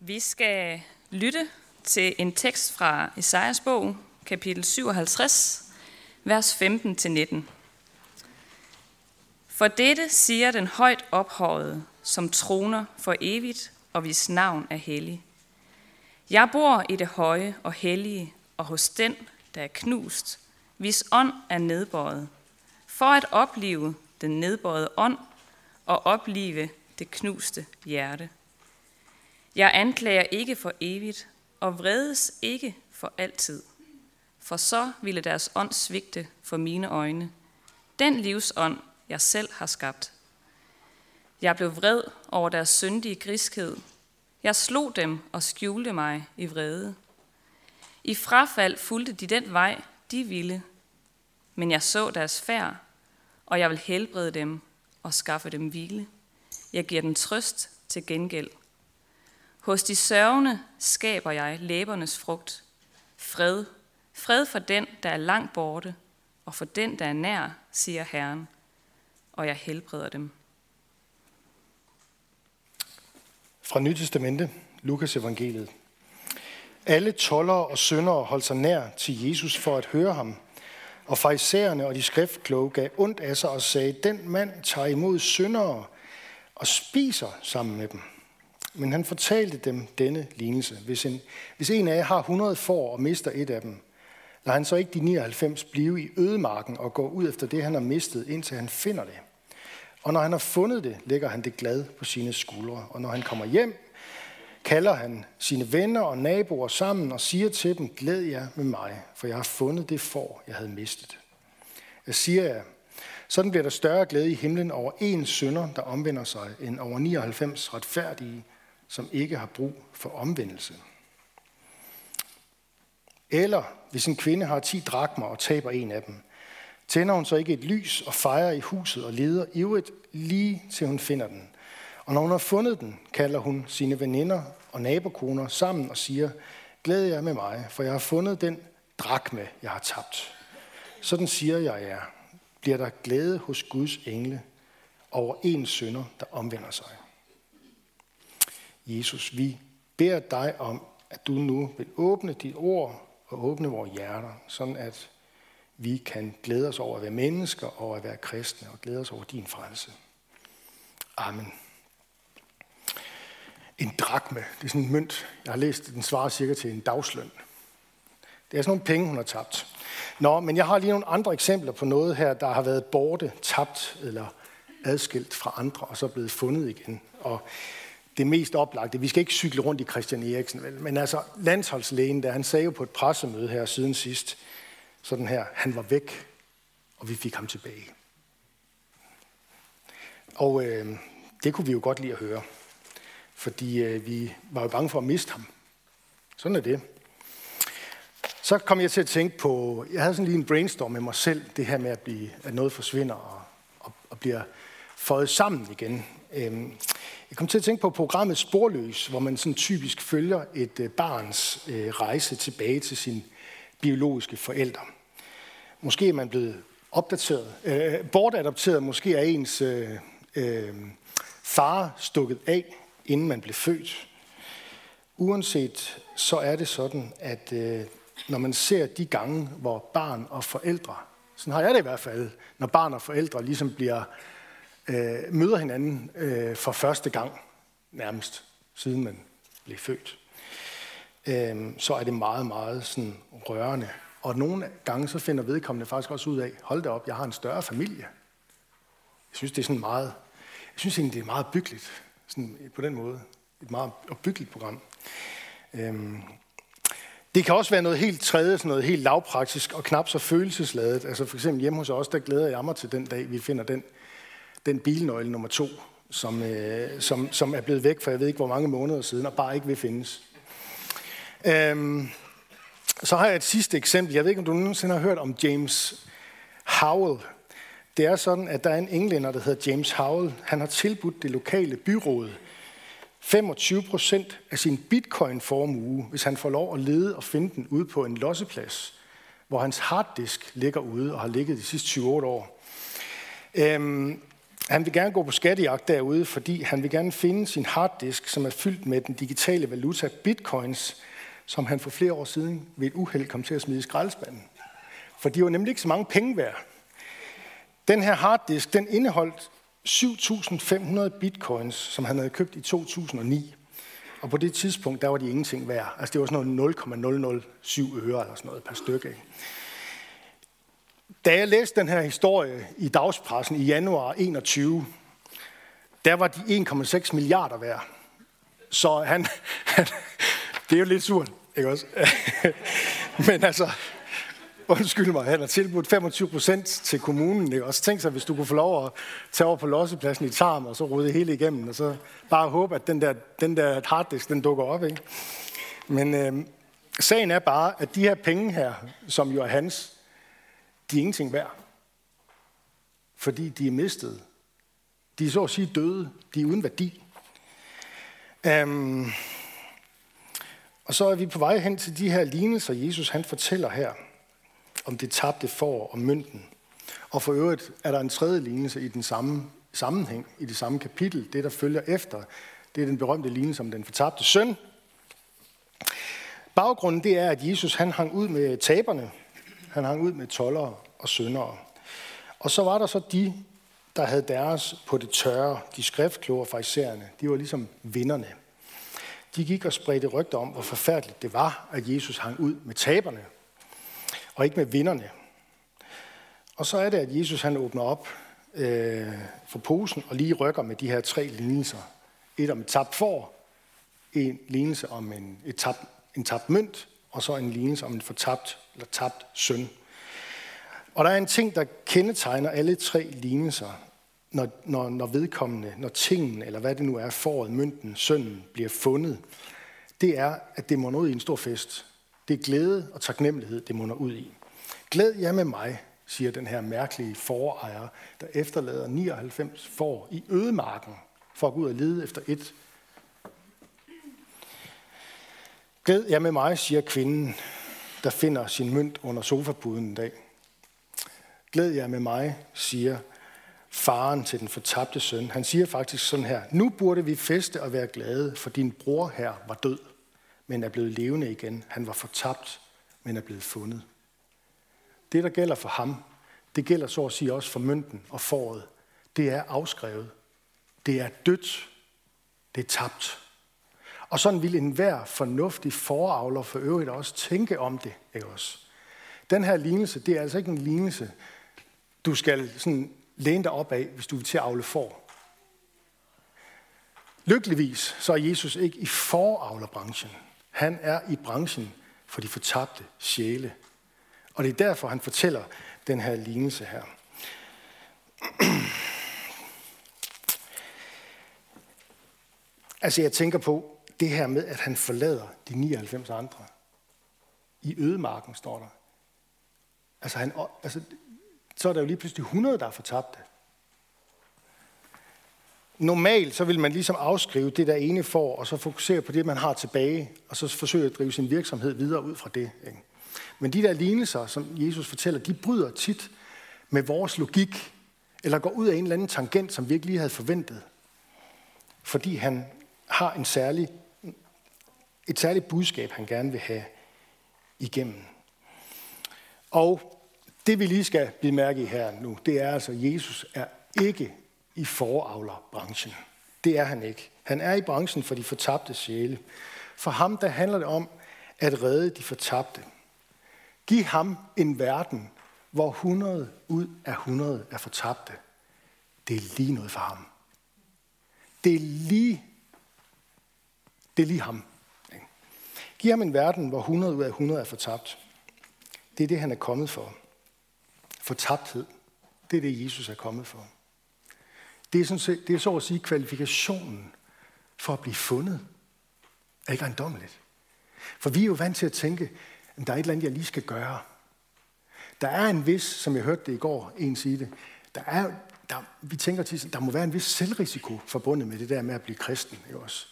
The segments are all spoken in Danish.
Vi skal lytte til en tekst fra Esajas bog, kapitel 57, vers 15-19. For dette siger den højt ophøjede, som troner for evigt, og hvis navn er hellig. Jeg bor i det høje og hellige, og hos den, der er knust, hvis ånd er nedbøjet, for at opleve den nedbøjede ånd og opleve det knuste hjerte. Jeg anklager ikke for evigt, og vredes ikke for altid. For så ville deres ånd svigte for mine øjne. Den livsånd, jeg selv har skabt. Jeg blev vred over deres syndige griskhed. Jeg slog dem og skjulte mig i vrede. I frafald fulgte de den vej, de ville. Men jeg så deres færd, og jeg vil helbrede dem og skaffe dem hvile. Jeg giver dem trøst til gengæld. Hos de sørgende skaber jeg læbernes frugt. Fred. Fred for den, der er langt borte, og for den, der er nær, siger Herren. Og jeg helbreder dem. Fra Nytestamente, Lukas evangeliet. Alle tollere og syndere holdt sig nær til Jesus for at høre ham. Og farisæerne og de skriftkloge gav ondt af sig og sagde, den mand tager imod syndere og spiser sammen med dem. Men han fortalte dem denne lignelse. Hvis en, hvis en af jer har 100 får og mister et af dem, lader han så ikke de 99 blive i ødemarken og gå ud efter det, han har mistet, indtil han finder det. Og når han har fundet det, lægger han det glad på sine skuldre. Og når han kommer hjem, kalder han sine venner og naboer sammen og siger til dem, glæd jer med mig, for jeg har fundet det får, jeg havde mistet. Jeg siger jer, sådan bliver der større glæde i himlen over en synder, der omvender sig, end over 99 retfærdige, som ikke har brug for omvendelse. Eller hvis en kvinde har 10 drakmer og taber en af dem, tænder hun så ikke et lys og fejrer i huset og leder ivrigt lige til hun finder den. Og når hun har fundet den, kalder hun sine veninder og nabokoner sammen og siger, glæd jer med mig, for jeg har fundet den drakme, jeg har tabt. Sådan siger jeg jer, bliver der glæde hos Guds engle over en sønder, der omvender sig. Jesus, vi beder dig om, at du nu vil åbne dit ord og åbne vores hjerter, sådan at vi kan glæde os over at være mennesker og at være kristne og glæde os over din frelse. Amen. En drakme, det er sådan en mønt. Jeg har læst, den svarer cirka til en dagsløn. Det er sådan nogle penge, hun har tabt. Nå, men jeg har lige nogle andre eksempler på noget her, der har været borte, tabt eller adskilt fra andre, og så blevet fundet igen. Og det mest oplagte, vi skal ikke cykle rundt i Christian Eriksen, vel? men altså landsholdslægen, der han sagde jo på et pressemøde her siden sidst, sådan her, han var væk, og vi fik ham tilbage. Og øh, det kunne vi jo godt lide at høre, fordi øh, vi var jo bange for at miste ham. Sådan er det. Så kom jeg til at tænke på, jeg havde sådan lige en brainstorm med mig selv, det her med, at, blive, at noget forsvinder og, og, og bliver fået sammen igen. Øhm, jeg kom til at tænke på programmet Sporløs, hvor man sådan typisk følger et øh, barns øh, rejse tilbage til sin biologiske forældre. Måske er man blevet opdateret, øh, bortadopteret, måske er ens øh, øh, far stukket af, inden man blev født. Uanset så er det sådan, at øh, når man ser de gange, hvor barn og forældre, sådan har jeg det i hvert fald, når barn og forældre ligesom bliver, øh, møder hinanden øh, for første gang, nærmest siden man blev født, øh, så er det meget, meget sådan rørende. Og nogle gange så finder vedkommende faktisk også ud af, hold da op, jeg har en større familie. Jeg synes, det er sådan meget, jeg synes egentlig, det er meget byggeligt, sådan på den måde. Et meget opbyggeligt program. Øhm, det kan også være noget helt tredje, sådan noget helt lavpraktisk og knap så følelsesladet. Altså for eksempel hjemme hos os, der glæder jeg mig til den dag, vi finder den, den bilnøgle nummer to, som, øh, som, som er blevet væk for jeg ved ikke hvor mange måneder siden, og bare ikke vil findes. Øhm, så har jeg et sidste eksempel. Jeg ved ikke, om du nogensinde har hørt om James Howell. Det er sådan, at der er en englænder, der hedder James Howell. Han har tilbudt det lokale byråd 25 procent af sin bitcoin-formue, hvis han får lov at lede og finde den ude på en losseplads, hvor hans harddisk ligger ude og har ligget de sidste 28 år. Øhm, han vil gerne gå på skattejagt derude, fordi han vil gerne finde sin harddisk, som er fyldt med den digitale valuta bitcoins, som han for flere år siden ved et uheld kom til at smide i skraldespanden. For de var nemlig ikke så mange penge værd. Den her harddisk, den indeholdt 7.500 bitcoins, som han havde købt i 2009. Og på det tidspunkt, der var de ingenting værd. Altså det var sådan noget 0,007 øre eller sådan noget per stykke. Da jeg læste den her historie i dagspressen i januar 21, der var de 1,6 milliarder værd. Så han, han, det er jo lidt surt, ikke også? Men altså, undskyld mig, han har tilbudt 25 procent til kommunen. Ikke? Også tænk sig, hvis du kunne få lov at tage over på lossepladsen i Tarm, og så rode hele igennem, og så bare håbe, at den der, den der harddisk, den dukker op. Ikke? Men øh, sagen er bare, at de her penge her, som jo er hans, de er ingenting værd. Fordi de er mistet. De er så at sige døde. De er uden værdi. Um, og så er vi på vej hen til de her lignelser, Jesus han fortæller her om det tabte for og mynten. Og for øvrigt er der en tredje lignelse i den samme sammenhæng, i det samme kapitel. Det, der følger efter, det er den berømte lignelse om den fortabte søn. Baggrunden det er, at Jesus han hang ud med taberne. Han hang ud med tollere og syndere. Og så var der så de, der havde deres på det tørre, de skriftkloge farisæerne. De var ligesom vinderne. De gik og spredte rygter om, hvor forfærdeligt det var, at Jesus hang ud med taberne, og ikke med vinderne. Og så er det, at Jesus han åbner op øh, for posen og lige rykker med de her tre lignelser. Et om et tabt får, en lignelse om en, et tab, en tabt mønt, og så en lignelse om en fortabt eller tabt søn. Og der er en ting, der kendetegner alle tre lignelser, når, når, når vedkommende, når tingen, eller hvad det nu er, foråret, mønten, sønnen, bliver fundet. Det er, at det munder ud i en stor fest. Det er glæde og taknemmelighed, det munder ud i. Glæd jer med mig, siger den her mærkelige forejer, der efterlader 99 får i ødemarken for at gå ud og lede efter et. Glæd jer med mig, siger kvinden, der finder sin mønt under sofapuden en dag. Glæd jer med mig, siger faren til den fortabte søn. Han siger faktisk sådan her, nu burde vi feste og være glade, for din bror her var død, men er blevet levende igen. Han var fortabt, men er blevet fundet. Det, der gælder for ham, det gælder så at sige også for mønten og foråret. Det er afskrevet. Det er dødt. Det er tabt. Og sådan vil enhver fornuftig foravler for øvrigt også tænke om det. Ikke også? Den her lignelse, det er altså ikke en lignelse, du skal sådan læne dig op af, hvis du vil til at afle for. Lykkeligvis så er Jesus ikke i foravlerbranchen. Han er i branchen for de fortabte sjæle. Og det er derfor, han fortæller den her lignelse her. altså jeg tænker på det her med, at han forlader de 99 andre. I ødemarken står der. Altså, han, altså så er der jo lige pludselig 100, der er fortabte. Normalt så vil man ligesom afskrive det, der ene får, og så fokusere på det, man har tilbage, og så forsøge at drive sin virksomhed videre ud fra det. Ikke? Men de der lignelser, som Jesus fortæller, de bryder tit med vores logik, eller går ud af en eller anden tangent, som vi ikke lige havde forventet. Fordi han har en særlig, et særligt budskab, han gerne vil have igennem. Og det vi lige skal blive mærke i her nu, det er altså, at Jesus er ikke i foravlerbranchen. Det er han ikke. Han er i branchen for de fortabte sjæle. For ham, der handler det om at redde de fortabte. Giv ham en verden, hvor 100 ud af 100 er fortabte. Det er lige noget for ham. Det er lige, det er lige ham. Giv ham en verden, hvor 100 ud af 100 er fortabt. Det er det, han er kommet for fortabthed. Det er det, Jesus er kommet for. Det er, sådan set, det er så at sige kvalifikationen for at blive fundet. Er ikke ejendommeligt? For vi er jo vant til at tænke, at der er et eller andet, jeg lige skal gøre. Der er en vis, som jeg hørte det i går, en sige det, der er, der, vi tænker til, der må være en vis selvrisiko forbundet med det der med at blive kristen. Ikke også?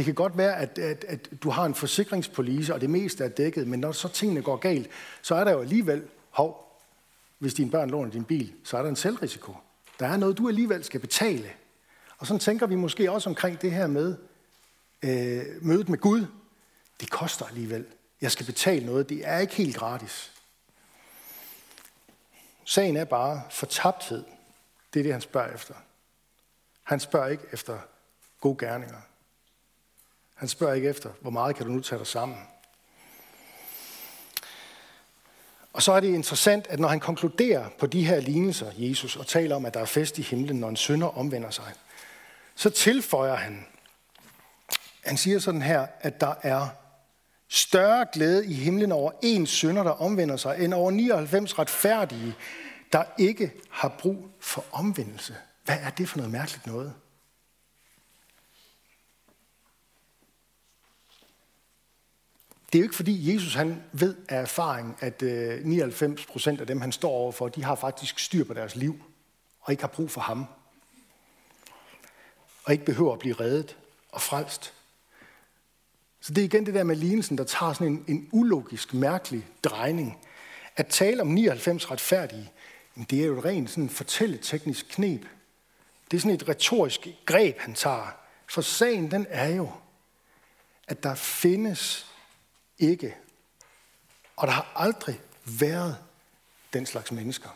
Det kan godt være, at, at, at du har en forsikringspolice, og det meste er dækket, men når så tingene går galt, så er der jo alligevel, hov, hvis dine børn låner din bil, så er der en selvrisiko. Der er noget, du alligevel skal betale. Og sådan tænker vi måske også omkring det her med øh, mødet med Gud. Det koster alligevel. Jeg skal betale noget. Det er ikke helt gratis. Sagen er bare fortabthed. Det er det, han spørger efter. Han spørger ikke efter gode gerninger. Han spørger ikke efter, hvor meget kan du nu tage dig sammen. Og så er det interessant, at når han konkluderer på de her lignelser, Jesus, og taler om, at der er fest i himlen, når en synder omvender sig, så tilføjer han, han siger sådan her, at der er større glæde i himlen over en synder, der omvender sig, end over 99 retfærdige, der ikke har brug for omvendelse. Hvad er det for noget mærkeligt noget? Det er jo ikke fordi Jesus han ved af erfaring, at øh, 99 procent af dem, han står overfor, de har faktisk styr på deres liv, og ikke har brug for ham. Og ikke behøver at blive reddet og frelst. Så det er igen det der med lignelsen, der tager sådan en, en ulogisk, mærkelig drejning. At tale om 99 retfærdige, det er jo et rent sådan fortælleteknisk knep. Det er sådan et retorisk greb, han tager. For sagen, den er jo, at der findes ikke, og der har aldrig været den slags mennesker,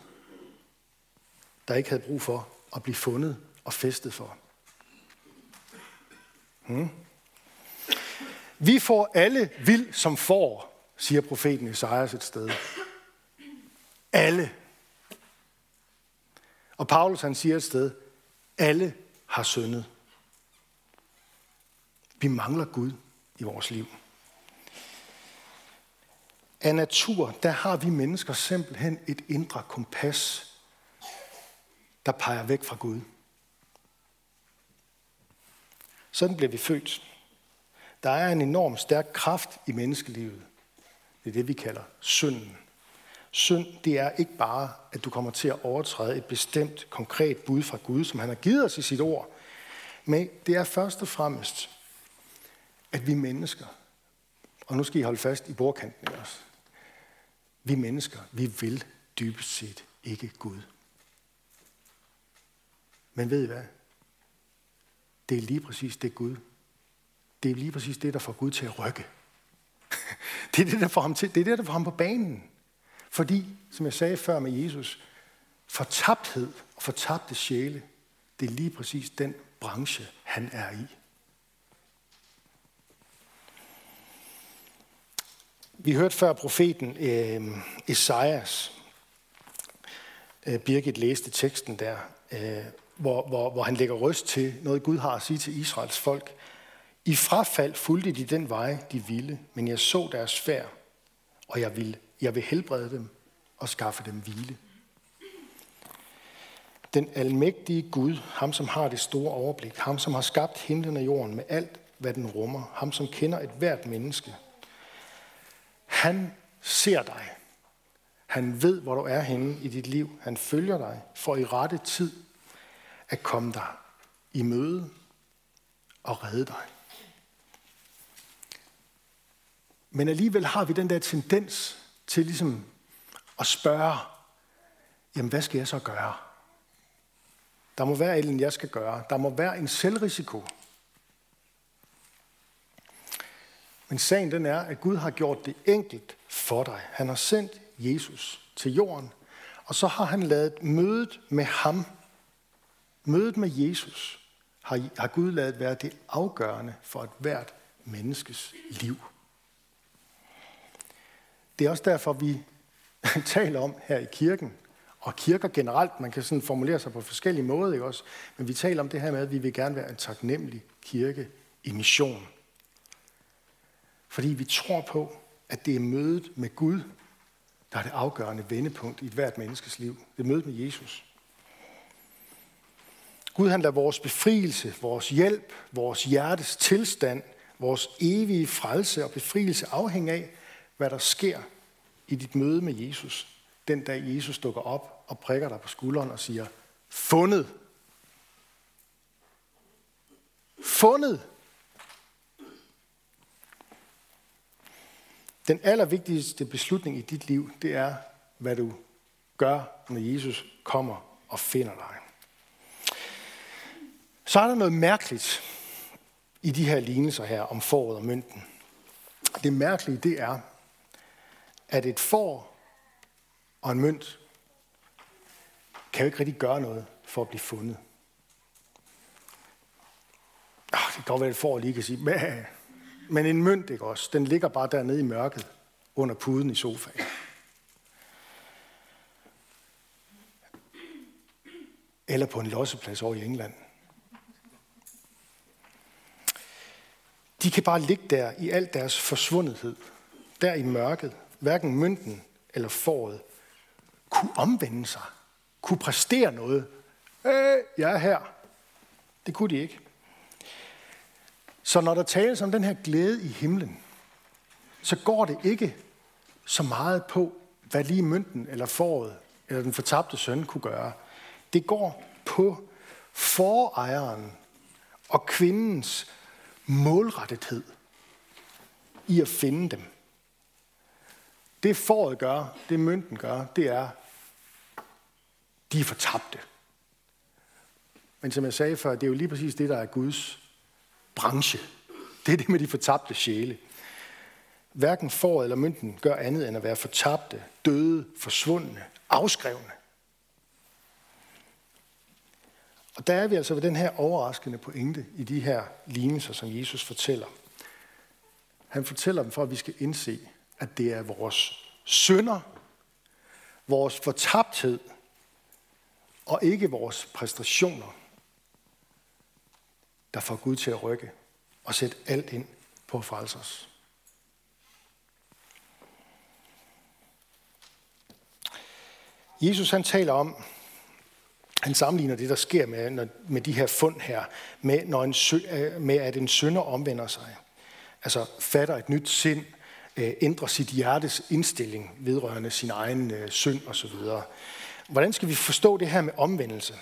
der ikke havde brug for at blive fundet og festet for. Hmm. Vi får alle vild som får, siger profeten Esajas et sted. Alle. Og Paulus han siger et sted, alle har syndet. Vi mangler Gud i vores liv. Af natur, der har vi mennesker simpelthen et indre kompas, der peger væk fra Gud. Sådan bliver vi født. Der er en enorm stærk kraft i menneskelivet. Det er det, vi kalder synden. Synd, det er ikke bare, at du kommer til at overtræde et bestemt, konkret bud fra Gud, som han har givet os i sit ord. Men det er først og fremmest, at vi mennesker, og nu skal I holde fast i bordkanten også, vi mennesker, vi vil dybest set ikke Gud. Men ved I hvad? Det er lige præcis det Gud. Det er lige præcis det, der får Gud til at rykke. Det er det, der får ham, til, det er det, der får ham på banen. Fordi, som jeg sagde før med Jesus, fortabthed og fortabte sjæle, det er lige præcis den branche, han er i. Vi hørte før profeten øh, Esajas. Øh, Birgit læste teksten der, øh, hvor, hvor, hvor han lægger røst til noget, Gud har at sige til Israels folk. I frafald fulgte de den vej, de ville, men jeg så deres færd, og jeg vil, jeg vil helbrede dem og skaffe dem hvile. Den almægtige Gud, ham som har det store overblik, ham som har skabt himlen og jorden med alt, hvad den rummer, ham som kender et hvert menneske, han ser dig. Han ved, hvor du er henne i dit liv. Han følger dig for i rette tid at komme dig i møde og redde dig. Men alligevel har vi den der tendens til ligesom at spørge, jamen hvad skal jeg så gøre? Der må være et jeg skal gøre. Der må være en selvrisiko. Men sagen den er, at Gud har gjort det enkelt for dig. Han har sendt Jesus til jorden, og så har han lavet mødet med ham, mødet med Jesus, har, har Gud lavet være det afgørende for et hvert menneskes liv. Det er også derfor, vi taler om her i kirken, og kirker generelt, man kan sådan formulere sig på forskellige måder, ikke også? men vi taler om det her med, at vi vil gerne være en taknemmelig kirke i mission. Fordi vi tror på, at det er mødet med Gud, der er det afgørende vendepunkt i et hvert menneskes liv. Det er mødet med Jesus. Gud han lader vores befrielse, vores hjælp, vores hjertes tilstand, vores evige frelse og befrielse afhænge af, hvad der sker i dit møde med Jesus, den dag Jesus dukker op og prikker dig på skulderen og siger, fundet. Fundet. Den allervigtigste beslutning i dit liv, det er, hvad du gør, når Jesus kommer og finder dig. Så er der noget mærkeligt i de her lignelser her om foråret og mønten. Det mærkelige, det er, at et får og en mønt kan jo ikke rigtig gøre noget for at blive fundet. Ah, det kan godt være, at et får lige kan sige, Mæh men en mønt, ikke også, den ligger bare dernede i mørket under puden i sofaen. Eller på en losseplads over i England. De kan bare ligge der i al deres forsvundethed, der i mørket. Hverken mønten eller foråret kunne omvende sig, kunne præstere noget. Øh, jeg er her. Det kunne de ikke. Så når der tales om den her glæde i himlen, så går det ikke så meget på, hvad lige mønten eller foråret eller den fortabte søn kunne gøre. Det går på forejeren og kvindens målrettethed i at finde dem. Det foråret gør, det mønten gør, det er, de er fortabte. Men som jeg sagde før, det er jo lige præcis det, der er Guds branche. Det er det med de fortabte sjæle. Hverken for eller mynten gør andet end at være fortabte, døde, forsvundne, afskrevne. Og der er vi altså ved den her overraskende pointe i de her lignelser, som Jesus fortæller. Han fortæller dem for, at vi skal indse, at det er vores synder, vores fortabthed, og ikke vores præstationer, der får Gud til at rykke og sætte alt ind på at frelse os. Jesus han taler om, han sammenligner det, der sker med, med de her fund her, med, når en, øh, med at en sønder omvender sig. Altså fatter et nyt sind, øh, ændrer sit hjertes indstilling vedrørende sin egen øh, synd osv. Hvordan skal vi forstå det her med omvendelse?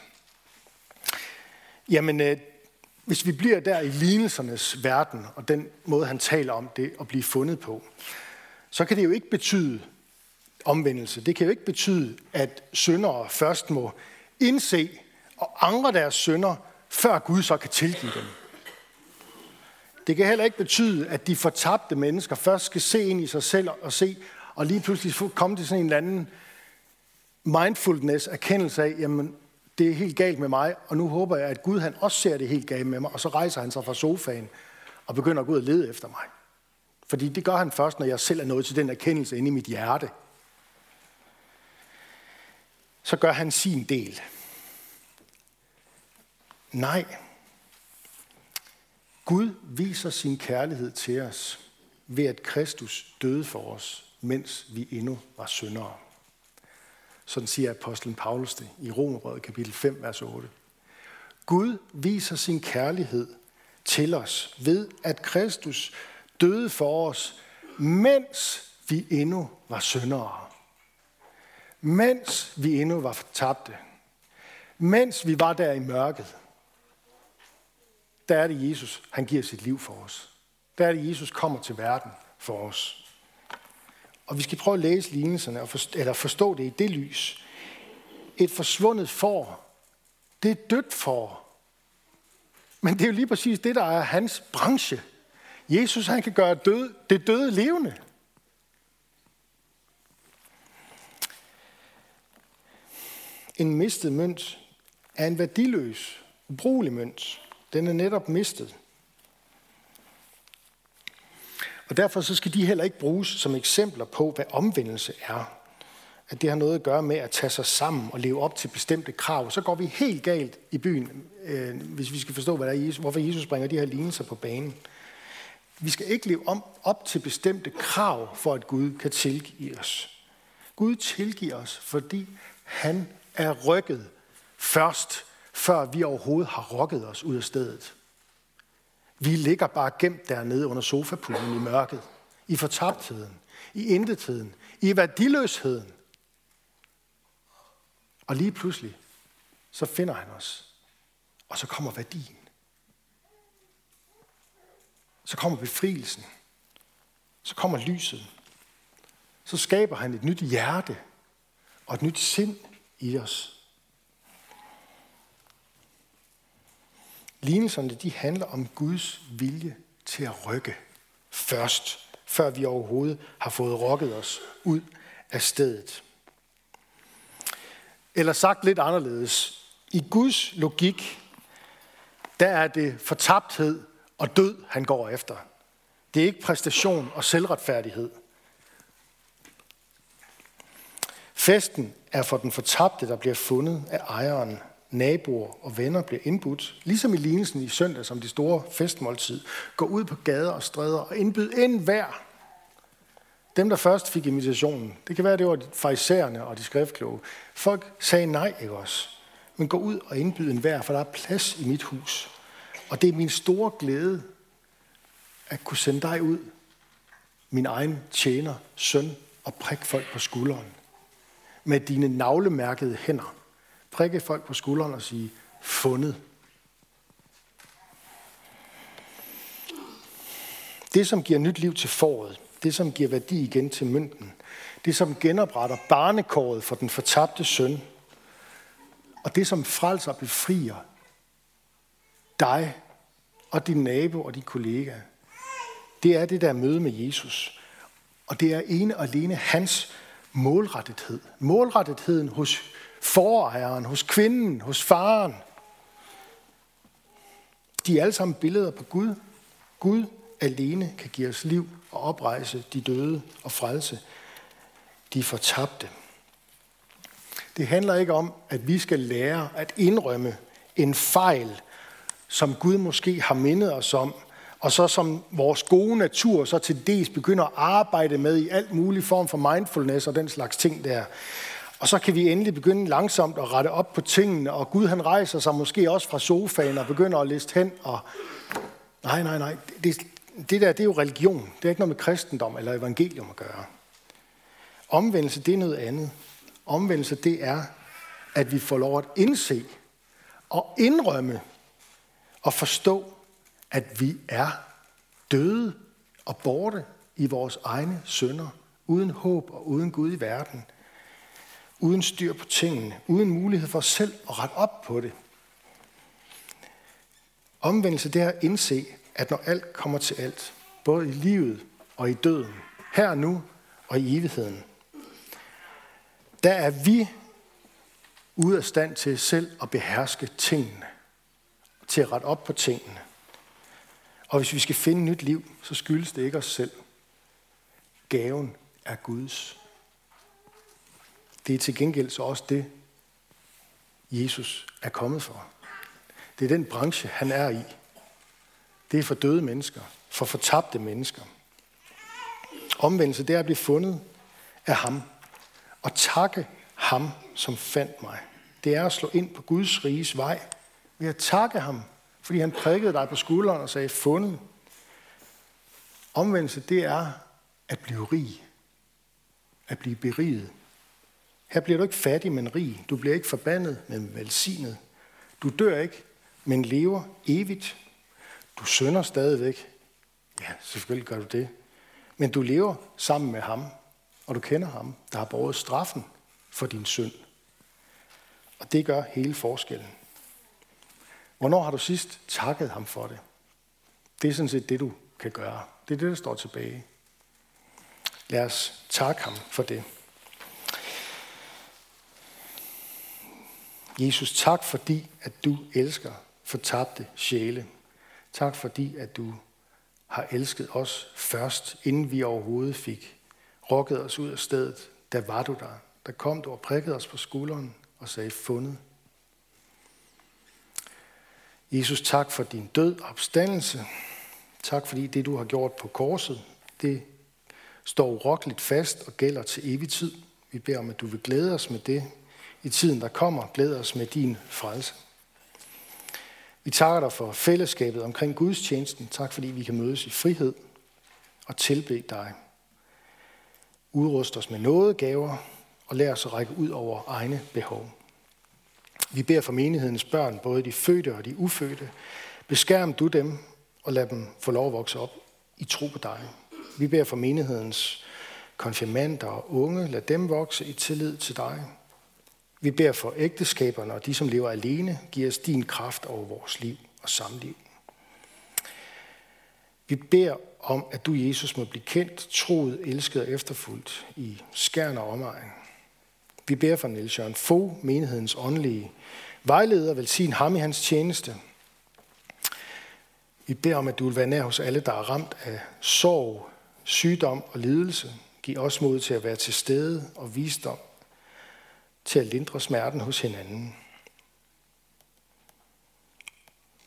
Jamen, øh, hvis vi bliver der i lignelsernes verden, og den måde, han taler om det at blive fundet på, så kan det jo ikke betyde omvendelse. Det kan jo ikke betyde, at syndere først må indse og angre deres synder, før Gud så kan tilgive dem. Det kan heller ikke betyde, at de fortabte mennesker først skal se ind i sig selv og se, og lige pludselig komme til sådan en eller anden mindfulness, erkendelse af, jamen, det er helt galt med mig, og nu håber jeg, at Gud han også ser det helt galt med mig, og så rejser han sig fra sofaen og begynder at gå ud og lede efter mig. Fordi det gør han først, når jeg selv er nået til den erkendelse inde i mit hjerte. Så gør han sin del. Nej. Gud viser sin kærlighed til os ved at Kristus døde for os, mens vi endnu var syndere. Sådan siger apostlen Paulus det i Romerbrevet kapitel 5, vers 8. Gud viser sin kærlighed til os ved, at Kristus døde for os, mens vi endnu var syndere. Mens vi endnu var fortabte. Mens vi var der i mørket. Der er det Jesus, han giver sit liv for os. Der er det Jesus kommer til verden for os. Og vi skal prøve at læse lignelserne, og forstå, eller forstå det i det lys. Et forsvundet får, det er dødt for. Men det er jo lige præcis det, der er hans branche. Jesus han kan gøre død, det døde levende. En mistet mønt er en værdiløs, ubrugelig mønt. Den er netop mistet. Og derfor så skal de heller ikke bruges som eksempler på, hvad omvendelse er. At det har noget at gøre med at tage sig sammen og leve op til bestemte krav. Så går vi helt galt i byen, øh, hvis vi skal forstå, hvad der er Jesus, hvorfor Jesus bringer de her lignelser på banen. Vi skal ikke leve om, op til bestemte krav, for at Gud kan tilgive os. Gud tilgiver os, fordi han er rykket først, før vi overhovedet har rokket os ud af stedet. Vi ligger bare gemt dernede under sofapuden i mørket, i fortabtheden, i intetheden, i værdiløsheden. Og lige pludselig, så finder han os. Og så kommer værdien. Så kommer befrielsen. Så kommer lyset. Så skaber han et nyt hjerte og et nyt sind i os. Lignelserne de handler om Guds vilje til at rykke først, før vi overhovedet har fået rokket os ud af stedet. Eller sagt lidt anderledes. I Guds logik, der er det fortabthed og død, han går efter. Det er ikke præstation og selvretfærdighed. Festen er for den fortabte, der bliver fundet af ejeren. Naboer og venner bliver indbudt, ligesom i lignelsen i søndag som de store festmåltid. Gå ud på gader og stræder og indbyd ind hver. Dem, der først fik invitationen, det kan være, det var farisæerne og de skriftkloge. Folk sagde nej, ikke også? Men gå ud og indbyd en hver, for der er plads i mit hus. Og det er min store glæde at kunne sende dig ud, min egen tjener, søn, og prik folk på skulderen. Med dine navlemærkede hænder. Prikke folk på skulderen og sige, fundet. Det, som giver nyt liv til foråret, det, som giver værdi igen til mønten, det, som genopretter barnekåret for den fortabte søn, og det, som frelser og befrier dig og din nabo og din kollega, det er det der møde med Jesus. Og det er ene og alene hans målrettethed. Målrettetheden hos forejeren, hos kvinden, hos faren. De er alle sammen billeder på Gud. Gud alene kan give os liv og oprejse de døde og frelse de fortabte. Det handler ikke om, at vi skal lære at indrømme en fejl, som Gud måske har mindet os om, og så som vores gode natur så til dels begynder at arbejde med i alt mulig form for mindfulness og den slags ting der. Og så kan vi endelig begynde langsomt at rette op på tingene, og Gud han rejser sig måske også fra sofaen og begynder at læse hen. Og... Nej, nej, nej. Det, det der, det er jo religion. Det er ikke noget med kristendom eller evangelium at gøre. Omvendelse, det er noget andet. Omvendelse, det er, at vi får lov at indse og indrømme og forstå, at vi er døde og borte i vores egne sønder, uden håb og uden Gud i verden, uden styr på tingene, uden mulighed for selv at rette op på det. Omvendelse det er at indse, at når alt kommer til alt, både i livet og i døden, her og nu og i evigheden, der er vi ude af stand til selv at beherske tingene, til at rette op på tingene. Og hvis vi skal finde nyt liv, så skyldes det ikke os selv. Gaven er Guds. Det er til gengæld så også det, Jesus er kommet for. Det er den branche, han er i. Det er for døde mennesker, for fortabte mennesker. Omvendelse, det er at blive fundet af ham. Og takke ham, som fandt mig. Det er at slå ind på Guds riges vej. Ved at takke ham fordi han prikkede dig på skulderen og sagde, fundet. Omvendelse, det er at blive rig. At blive beriget. Her bliver du ikke fattig, men rig. Du bliver ikke forbandet, men velsignet. Du dør ikke, men lever evigt. Du sønder stadigvæk. Ja, selvfølgelig gør du det. Men du lever sammen med ham, og du kender ham, der har båret straffen for din synd. Og det gør hele forskellen. Hvornår har du sidst takket ham for det? Det er sådan set det, du kan gøre. Det er det, der står tilbage. Lad os takke ham for det. Jesus, tak fordi, at du elsker fortabte sjæle. Tak fordi, at du har elsket os først, inden vi overhovedet fik rokket os ud af stedet. Der var du der. Der kom du og prikkede os på skulderen og sagde, fundet. Jesus, tak for din død og opstandelse. Tak fordi det, du har gjort på korset, det står urokkeligt fast og gælder til evig tid. Vi beder om, at du vil glæde os med det i tiden, der kommer. glæder os med din frelse. Vi takker dig for fællesskabet omkring Guds tjenesten. Tak fordi vi kan mødes i frihed og tilbe dig. Udrust os med noget gaver og lær os at række ud over egne behov. Vi beder for menighedens børn, både de fødte og de ufødte. Beskærm du dem og lad dem få lov at vokse op i tro på dig. Vi beder for menighedens konfirmander og unge. Lad dem vokse i tillid til dig. Vi beder for ægteskaberne og de, som lever alene. Giv os din kraft over vores liv og samliv. Vi beder om, at du, Jesus, må blive kendt, troet, elsket og efterfuldt i skærn og omegn. Vi beder for Niels Jørgen Fogh, menighedens åndelige vejleder, velsign ham i hans tjeneste. Vi beder om, at du vil være nær hos alle, der er ramt af sorg, sygdom og lidelse. Giv os mod til at være til stede og visdom til at lindre smerten hos hinanden.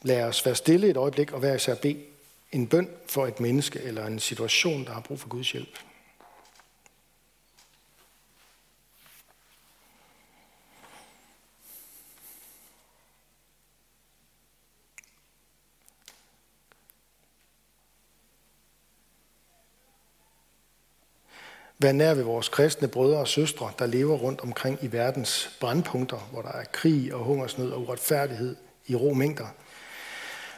Lad os være stille et øjeblik og være især bede en bøn for et menneske eller en situation, der har brug for Guds hjælp. Vær nær ved vores kristne brødre og søstre, der lever rundt omkring i verdens brandpunkter, hvor der er krig og hungersnød og uretfærdighed i ro mængder.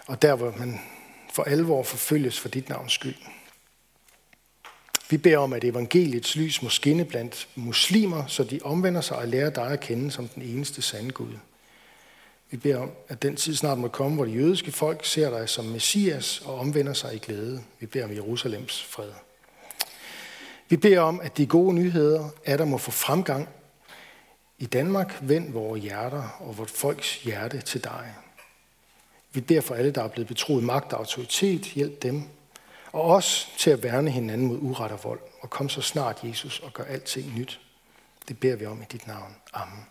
Og der, hvor man for alvor forfølges for dit navns skyld. Vi beder om, at evangeliets lys må skinne blandt muslimer, så de omvender sig og lærer dig at kende som den eneste sande Gud. Vi beder om, at den tid snart må komme, hvor de jødiske folk ser dig som Messias og omvender sig i glæde. Vi beder om Jerusalems fred. Vi beder om, at de gode nyheder er der må få fremgang i Danmark. Vend vores hjerter og vort folks hjerte til dig. Vi beder for alle, der er blevet betroet magt og autoritet. Hjælp dem. Og os til at værne hinanden mod uret og vold. Og kom så snart, Jesus, og gør alting nyt. Det beder vi om i dit navn. Amen.